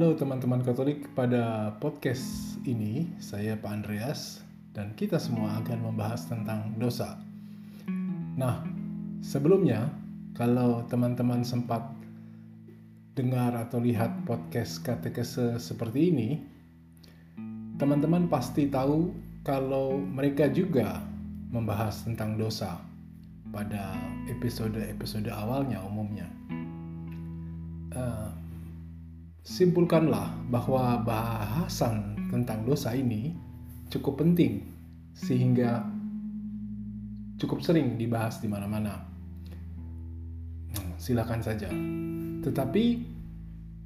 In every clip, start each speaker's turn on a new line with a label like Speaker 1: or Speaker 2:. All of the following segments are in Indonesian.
Speaker 1: Halo teman-teman Katolik, pada podcast ini saya Pak Andreas dan kita semua akan membahas tentang dosa. Nah, sebelumnya kalau teman-teman sempat dengar atau lihat podcast katekese seperti ini, teman-teman pasti tahu kalau mereka juga membahas tentang dosa pada episode-episode awalnya umumnya. Uh, simpulkanlah bahwa bahasan tentang dosa ini cukup penting sehingga cukup sering dibahas di mana-mana. Hmm, silakan saja. Tetapi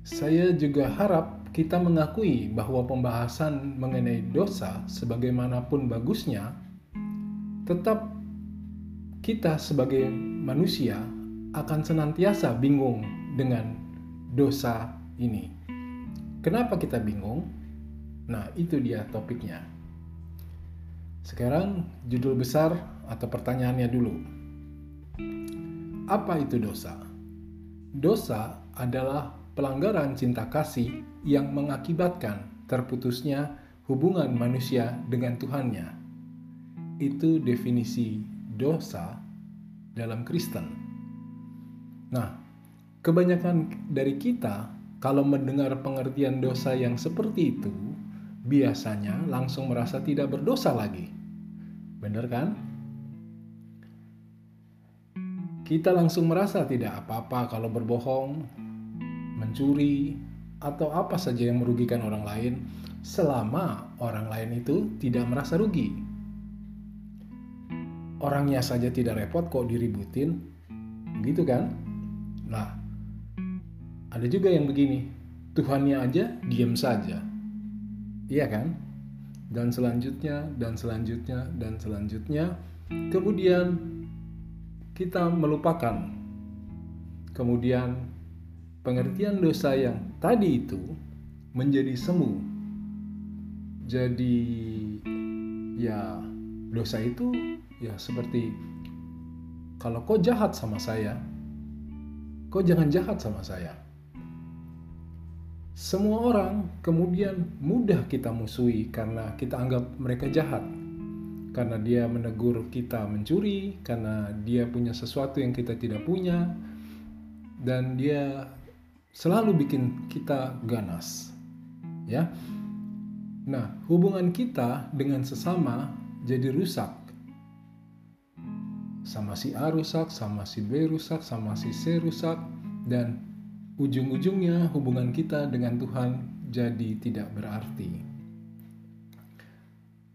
Speaker 1: saya juga harap kita mengakui bahwa pembahasan mengenai dosa sebagaimanapun bagusnya tetap kita sebagai manusia akan senantiasa bingung dengan dosa ini. Kenapa kita bingung? Nah, itu dia topiknya. Sekarang judul besar atau pertanyaannya dulu. Apa itu dosa? Dosa adalah pelanggaran cinta kasih yang mengakibatkan terputusnya hubungan manusia dengan Tuhannya. Itu definisi dosa dalam Kristen. Nah, kebanyakan dari kita kalau mendengar pengertian dosa yang seperti itu, biasanya langsung merasa tidak berdosa lagi. Benar kan? Kita langsung merasa tidak apa-apa kalau berbohong, mencuri, atau apa saja yang merugikan orang lain selama orang lain itu tidak merasa rugi. Orangnya saja tidak repot kok diributin, gitu kan? Ada juga yang begini, Tuhannya aja diam saja. Iya kan? Dan selanjutnya, dan selanjutnya, dan selanjutnya. Kemudian kita melupakan. Kemudian pengertian dosa yang tadi itu menjadi semu. Jadi ya dosa itu ya seperti kalau kau jahat sama saya, kau jangan jahat sama saya semua orang kemudian mudah kita musuhi karena kita anggap mereka jahat. Karena dia menegur kita mencuri, karena dia punya sesuatu yang kita tidak punya, dan dia selalu bikin kita ganas. Ya. Nah, hubungan kita dengan sesama jadi rusak. Sama si A rusak, sama si B rusak, sama si C rusak, dan ujung-ujungnya hubungan kita dengan Tuhan jadi tidak berarti.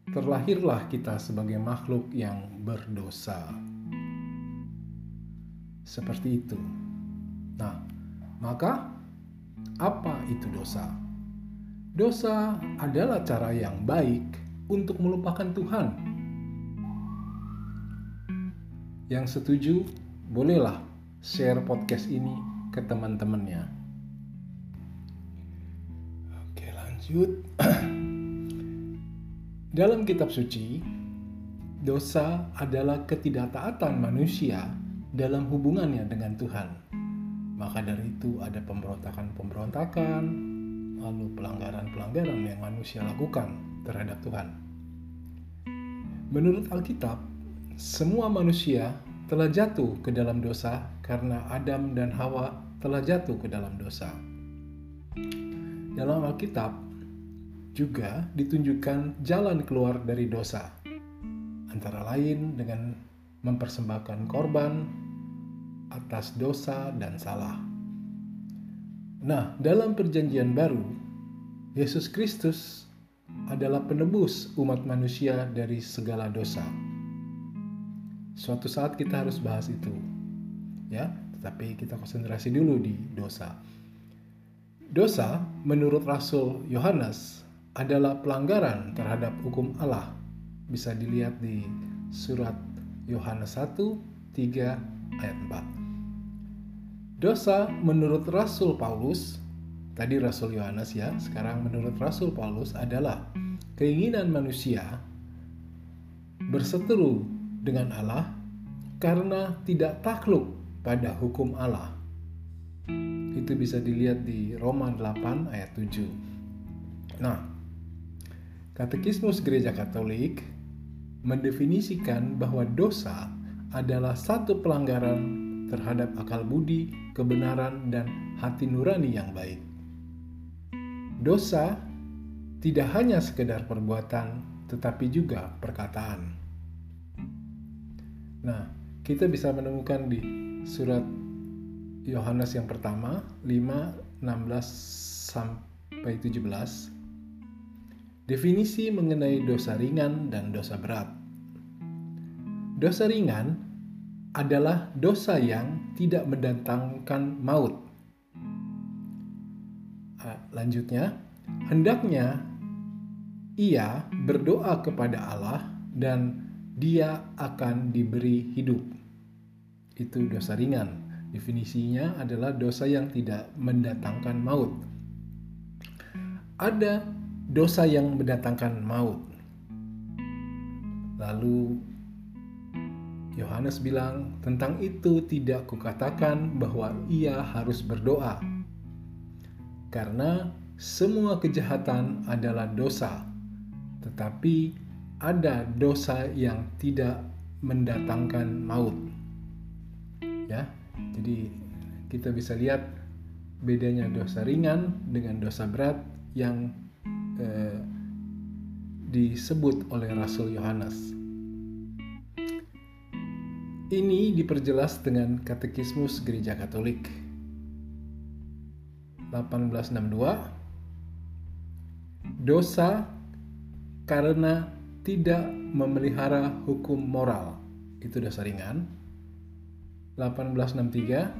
Speaker 1: Terlahirlah kita sebagai makhluk yang berdosa. Seperti itu. Nah, maka apa itu dosa? Dosa adalah cara yang baik untuk melupakan Tuhan. Yang setuju, bolehlah share podcast ini ke teman-temannya. Oke, lanjut. Dalam kitab suci, dosa adalah ketidaktaatan manusia dalam hubungannya dengan Tuhan. Maka dari itu ada pemberontakan-pemberontakan, lalu pelanggaran-pelanggaran yang manusia lakukan terhadap Tuhan. Menurut Alkitab, semua manusia telah jatuh ke dalam dosa karena Adam dan Hawa telah jatuh ke dalam dosa. Dalam Alkitab juga ditunjukkan jalan keluar dari dosa, antara lain dengan mempersembahkan korban atas dosa dan salah. Nah, dalam Perjanjian Baru, Yesus Kristus adalah penebus umat manusia dari segala dosa. Suatu saat kita harus bahas itu. Ya, tetapi kita konsentrasi dulu di dosa. Dosa menurut Rasul Yohanes adalah pelanggaran terhadap hukum Allah. Bisa dilihat di surat Yohanes 1 3 ayat 4. Dosa menurut Rasul Paulus, tadi Rasul Yohanes ya, sekarang menurut Rasul Paulus adalah keinginan manusia berseteru dengan Allah karena tidak takluk pada hukum Allah. Itu bisa dilihat di Roma 8 ayat 7. Nah, Katekismus Gereja Katolik mendefinisikan bahwa dosa adalah satu pelanggaran terhadap akal budi, kebenaran, dan hati nurani yang baik. Dosa tidak hanya sekedar perbuatan, tetapi juga perkataan. Nah, kita bisa menemukan di surat Yohanes yang pertama 5 16 sampai 17 definisi mengenai dosa ringan dan dosa berat. Dosa ringan adalah dosa yang tidak mendatangkan maut. Ah, lanjutnya, hendaknya ia berdoa kepada Allah dan dia akan diberi hidup. Itu dosa ringan. Definisinya adalah dosa yang tidak mendatangkan maut. Ada dosa yang mendatangkan maut. Lalu Yohanes bilang, "Tentang itu tidak kukatakan bahwa ia harus berdoa, karena semua kejahatan adalah dosa." tetapi ada dosa yang tidak mendatangkan maut. Ya, jadi kita bisa lihat bedanya dosa ringan dengan dosa berat yang eh, disebut oleh Rasul Yohanes. Ini diperjelas dengan Katekismus Gereja Katolik 1862 Dosa karena tidak memelihara hukum moral. Itu dasar ringan. 1863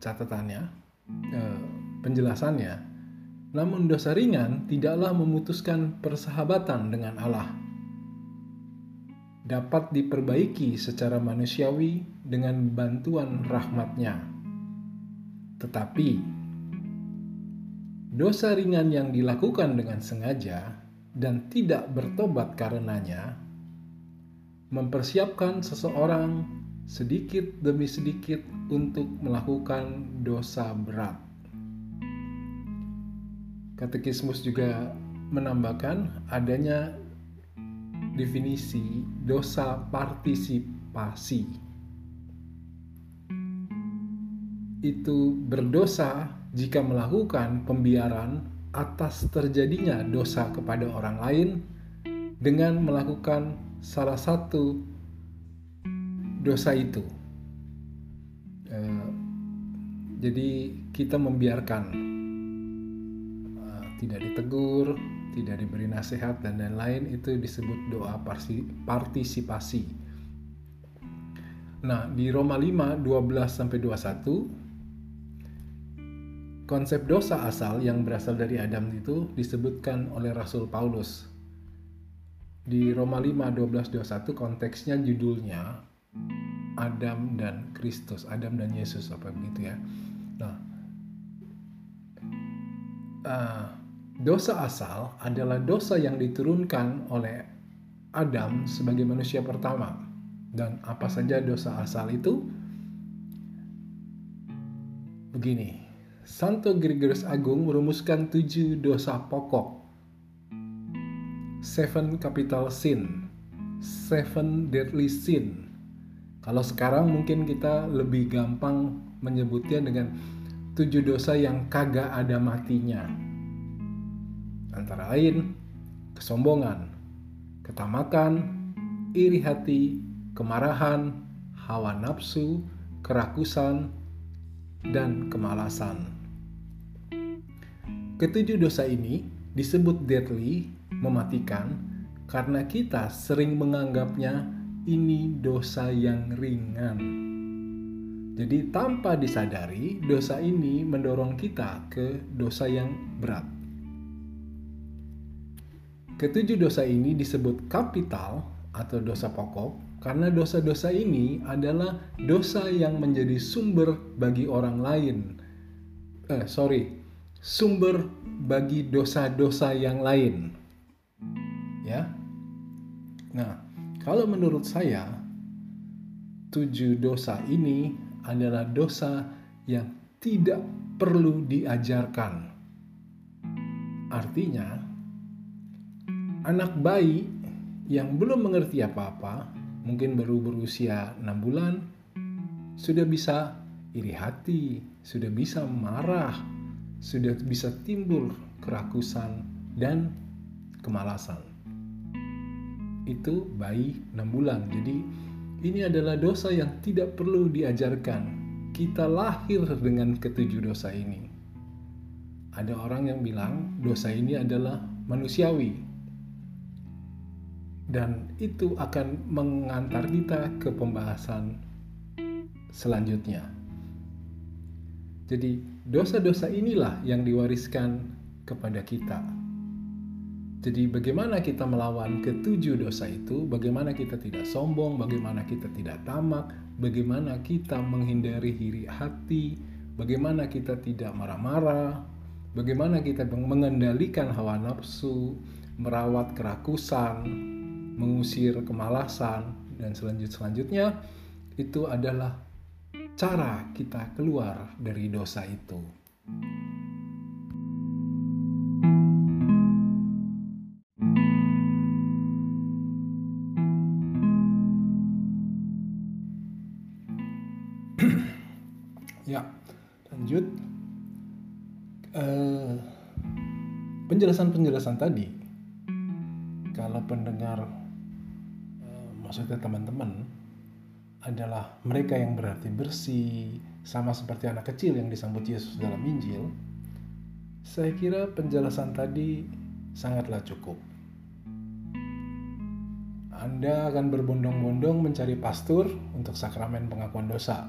Speaker 1: catatannya, eh, penjelasannya. Namun dosa ringan tidaklah memutuskan persahabatan dengan Allah. Dapat diperbaiki secara manusiawi dengan bantuan rahmatnya. Tetapi dosa ringan yang dilakukan dengan sengaja dan tidak bertobat karenanya mempersiapkan seseorang sedikit demi sedikit untuk melakukan dosa berat. Katekismus juga menambahkan adanya definisi dosa partisipasi. Itu berdosa jika melakukan pembiaran atas terjadinya dosa kepada orang lain dengan melakukan salah satu dosa itu. Eh, jadi kita membiarkan eh, tidak ditegur, tidak diberi nasihat dan lain-lain itu disebut doa partisipasi. Nah, di Roma 5 12 sampai 21 Konsep dosa asal yang berasal dari Adam itu disebutkan oleh Rasul Paulus. Di Roma 5 12 21 konteksnya judulnya Adam dan Kristus, Adam dan Yesus apa begitu ya. Nah, uh, dosa asal adalah dosa yang diturunkan oleh Adam sebagai manusia pertama. Dan apa saja dosa asal itu? Begini, Santo Gregorius Agung merumuskan tujuh dosa pokok. Seven capital sin, seven deadly sin. Kalau sekarang mungkin kita lebih gampang menyebutnya dengan tujuh dosa yang kagak ada matinya. Antara lain, kesombongan, ketamakan, iri hati, kemarahan, hawa nafsu, kerakusan, dan kemalasan. Ketujuh dosa ini disebut deadly, mematikan, karena kita sering menganggapnya ini dosa yang ringan. Jadi tanpa disadari, dosa ini mendorong kita ke dosa yang berat. Ketujuh dosa ini disebut kapital atau dosa pokok karena dosa-dosa ini adalah dosa yang menjadi sumber bagi orang lain. Eh, sorry, sumber bagi dosa-dosa yang lain. Ya. Nah, kalau menurut saya tujuh dosa ini adalah dosa yang tidak perlu diajarkan. Artinya, anak bayi yang belum mengerti apa-apa, mungkin baru berusia 6 bulan, sudah bisa iri hati, sudah bisa marah, sudah bisa timbul kerakusan dan kemalasan. Itu bayi 6 bulan. Jadi ini adalah dosa yang tidak perlu diajarkan. Kita lahir dengan ketujuh dosa ini ada orang yang bilang dosa ini adalah manusiawi dan itu akan mengantar kita ke pembahasan selanjutnya. Jadi, dosa-dosa inilah yang diwariskan kepada kita. Jadi, bagaimana kita melawan ketujuh dosa itu? Bagaimana kita tidak sombong? Bagaimana kita tidak tamak? Bagaimana kita menghindari hiri hati? Bagaimana kita tidak marah-marah? Bagaimana kita mengendalikan hawa nafsu, merawat kerakusan, mengusir kemalasan, dan selanjut-selanjutnya itu adalah cara kita keluar dari dosa itu. Ya, lanjut. Penjelasan-penjelasan tadi. Kalau pendengar uh, maksudnya teman-teman adalah mereka yang berarti bersih sama seperti anak kecil yang disambut Yesus dalam Injil saya kira penjelasan tadi sangatlah cukup. Anda akan berbondong-bondong mencari pastor untuk sakramen pengakuan dosa.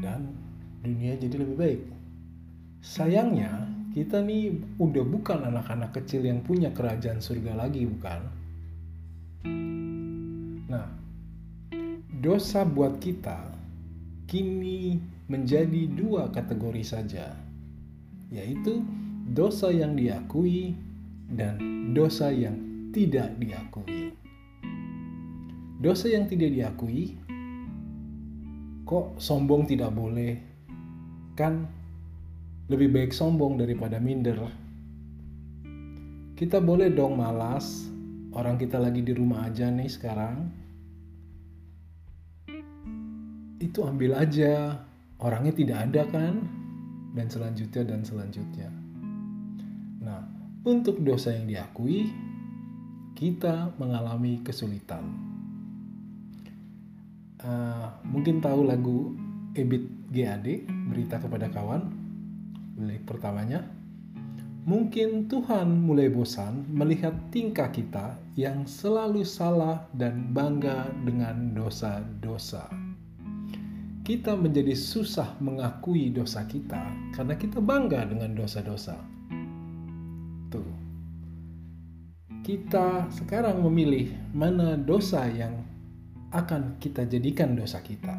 Speaker 1: Dan dunia jadi lebih baik. Sayangnya, kita nih udah bukan anak-anak kecil yang punya kerajaan surga lagi, bukan? Nah, dosa buat kita kini menjadi dua kategori saja, yaitu dosa yang diakui dan dosa yang tidak diakui. Dosa yang tidak diakui, kok sombong tidak boleh? Kan lebih baik sombong daripada minder. Kita boleh dong malas, orang kita lagi di rumah aja nih sekarang. Itu ambil aja, orangnya tidak ada kan? Dan selanjutnya dan selanjutnya. Nah, untuk dosa yang diakui, kita mengalami kesulitan. Uh, mungkin tahu lagu Ebit GAD, berita kepada kawan, Lirik pertamanya, mungkin Tuhan mulai bosan melihat tingkah kita yang selalu salah dan bangga dengan dosa-dosa. Kita menjadi susah mengakui dosa kita karena kita bangga dengan dosa-dosa. Tuh. Kita sekarang memilih mana dosa yang akan kita jadikan dosa kita.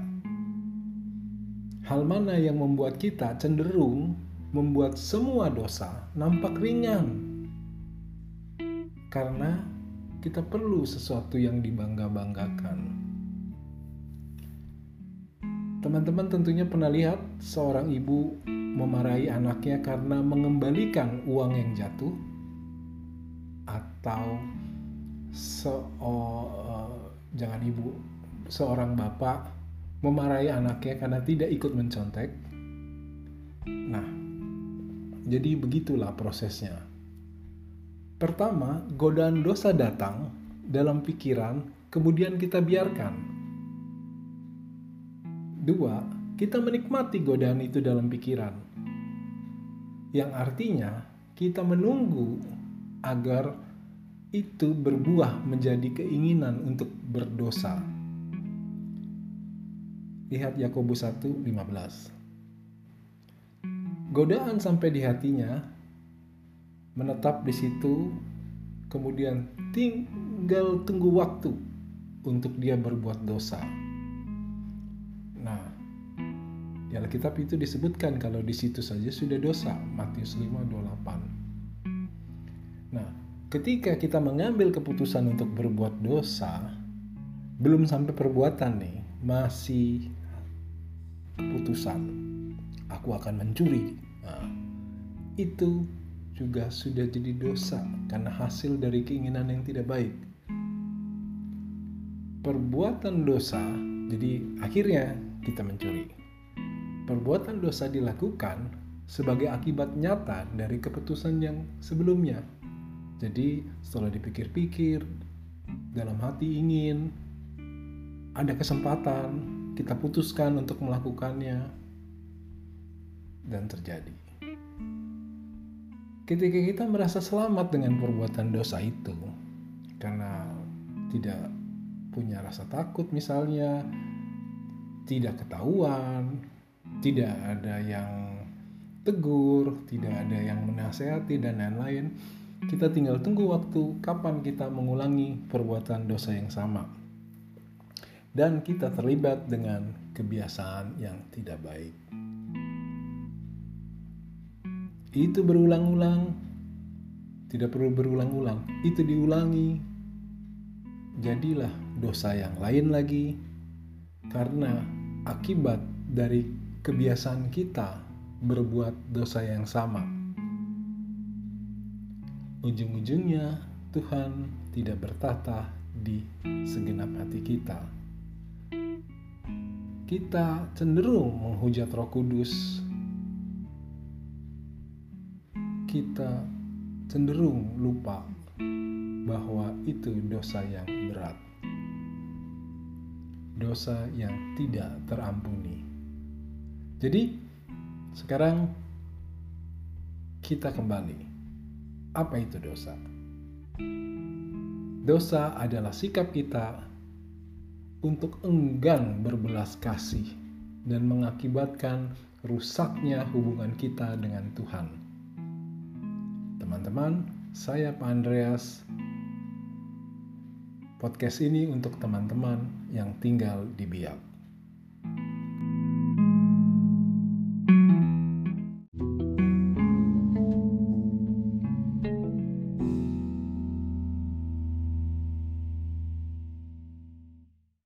Speaker 1: Hal mana yang membuat kita cenderung membuat semua dosa nampak ringan. Karena kita perlu sesuatu yang dibangga-banggakan. Teman-teman tentunya pernah lihat seorang ibu memarahi anaknya karena mengembalikan uang yang jatuh atau se uh, jangan ibu seorang bapak memarahi anaknya karena tidak ikut mencontek. Nah, jadi begitulah prosesnya. Pertama, godaan dosa datang dalam pikiran, kemudian kita biarkan. Dua, kita menikmati godaan itu dalam pikiran. Yang artinya kita menunggu agar itu berbuah menjadi keinginan untuk berdosa. Lihat Yakobus 1:15 godaan sampai di hatinya, menetap di situ, kemudian tinggal tunggu waktu untuk dia berbuat dosa. Nah, di Alkitab itu disebutkan kalau di situ saja sudah dosa, Matius 5:28. Ketika kita mengambil keputusan untuk berbuat dosa, belum sampai perbuatan nih, masih keputusan, aku akan mencuri. Nah, itu juga sudah jadi dosa karena hasil dari keinginan yang tidak baik. Perbuatan dosa, jadi akhirnya kita mencuri. Perbuatan dosa dilakukan sebagai akibat nyata dari keputusan yang sebelumnya. Jadi, setelah dipikir-pikir, dalam hati ingin, ada kesempatan, kita putuskan untuk melakukannya, dan terjadi. Ketika kita merasa selamat dengan perbuatan dosa itu, karena tidak punya rasa takut, misalnya tidak ketahuan, tidak ada yang tegur, tidak ada yang menasehati, dan lain-lain. Kita tinggal tunggu waktu kapan kita mengulangi perbuatan dosa yang sama, dan kita terlibat dengan kebiasaan yang tidak baik. Itu berulang-ulang. Tidak perlu berulang-ulang. Itu diulangi. Jadilah dosa yang lain lagi. Karena akibat dari kebiasaan kita berbuat dosa yang sama ujung-ujungnya Tuhan tidak bertata di segenap hati kita kita cenderung menghujat Roh Kudus kita cenderung lupa bahwa itu dosa yang berat, dosa yang tidak terampuni. Jadi, sekarang kita kembali. Apa itu dosa? Dosa adalah sikap kita untuk enggan berbelas kasih dan mengakibatkan rusaknya hubungan kita dengan Tuhan teman-teman. Saya Pak Andreas. Podcast ini untuk teman-teman yang tinggal di Biak.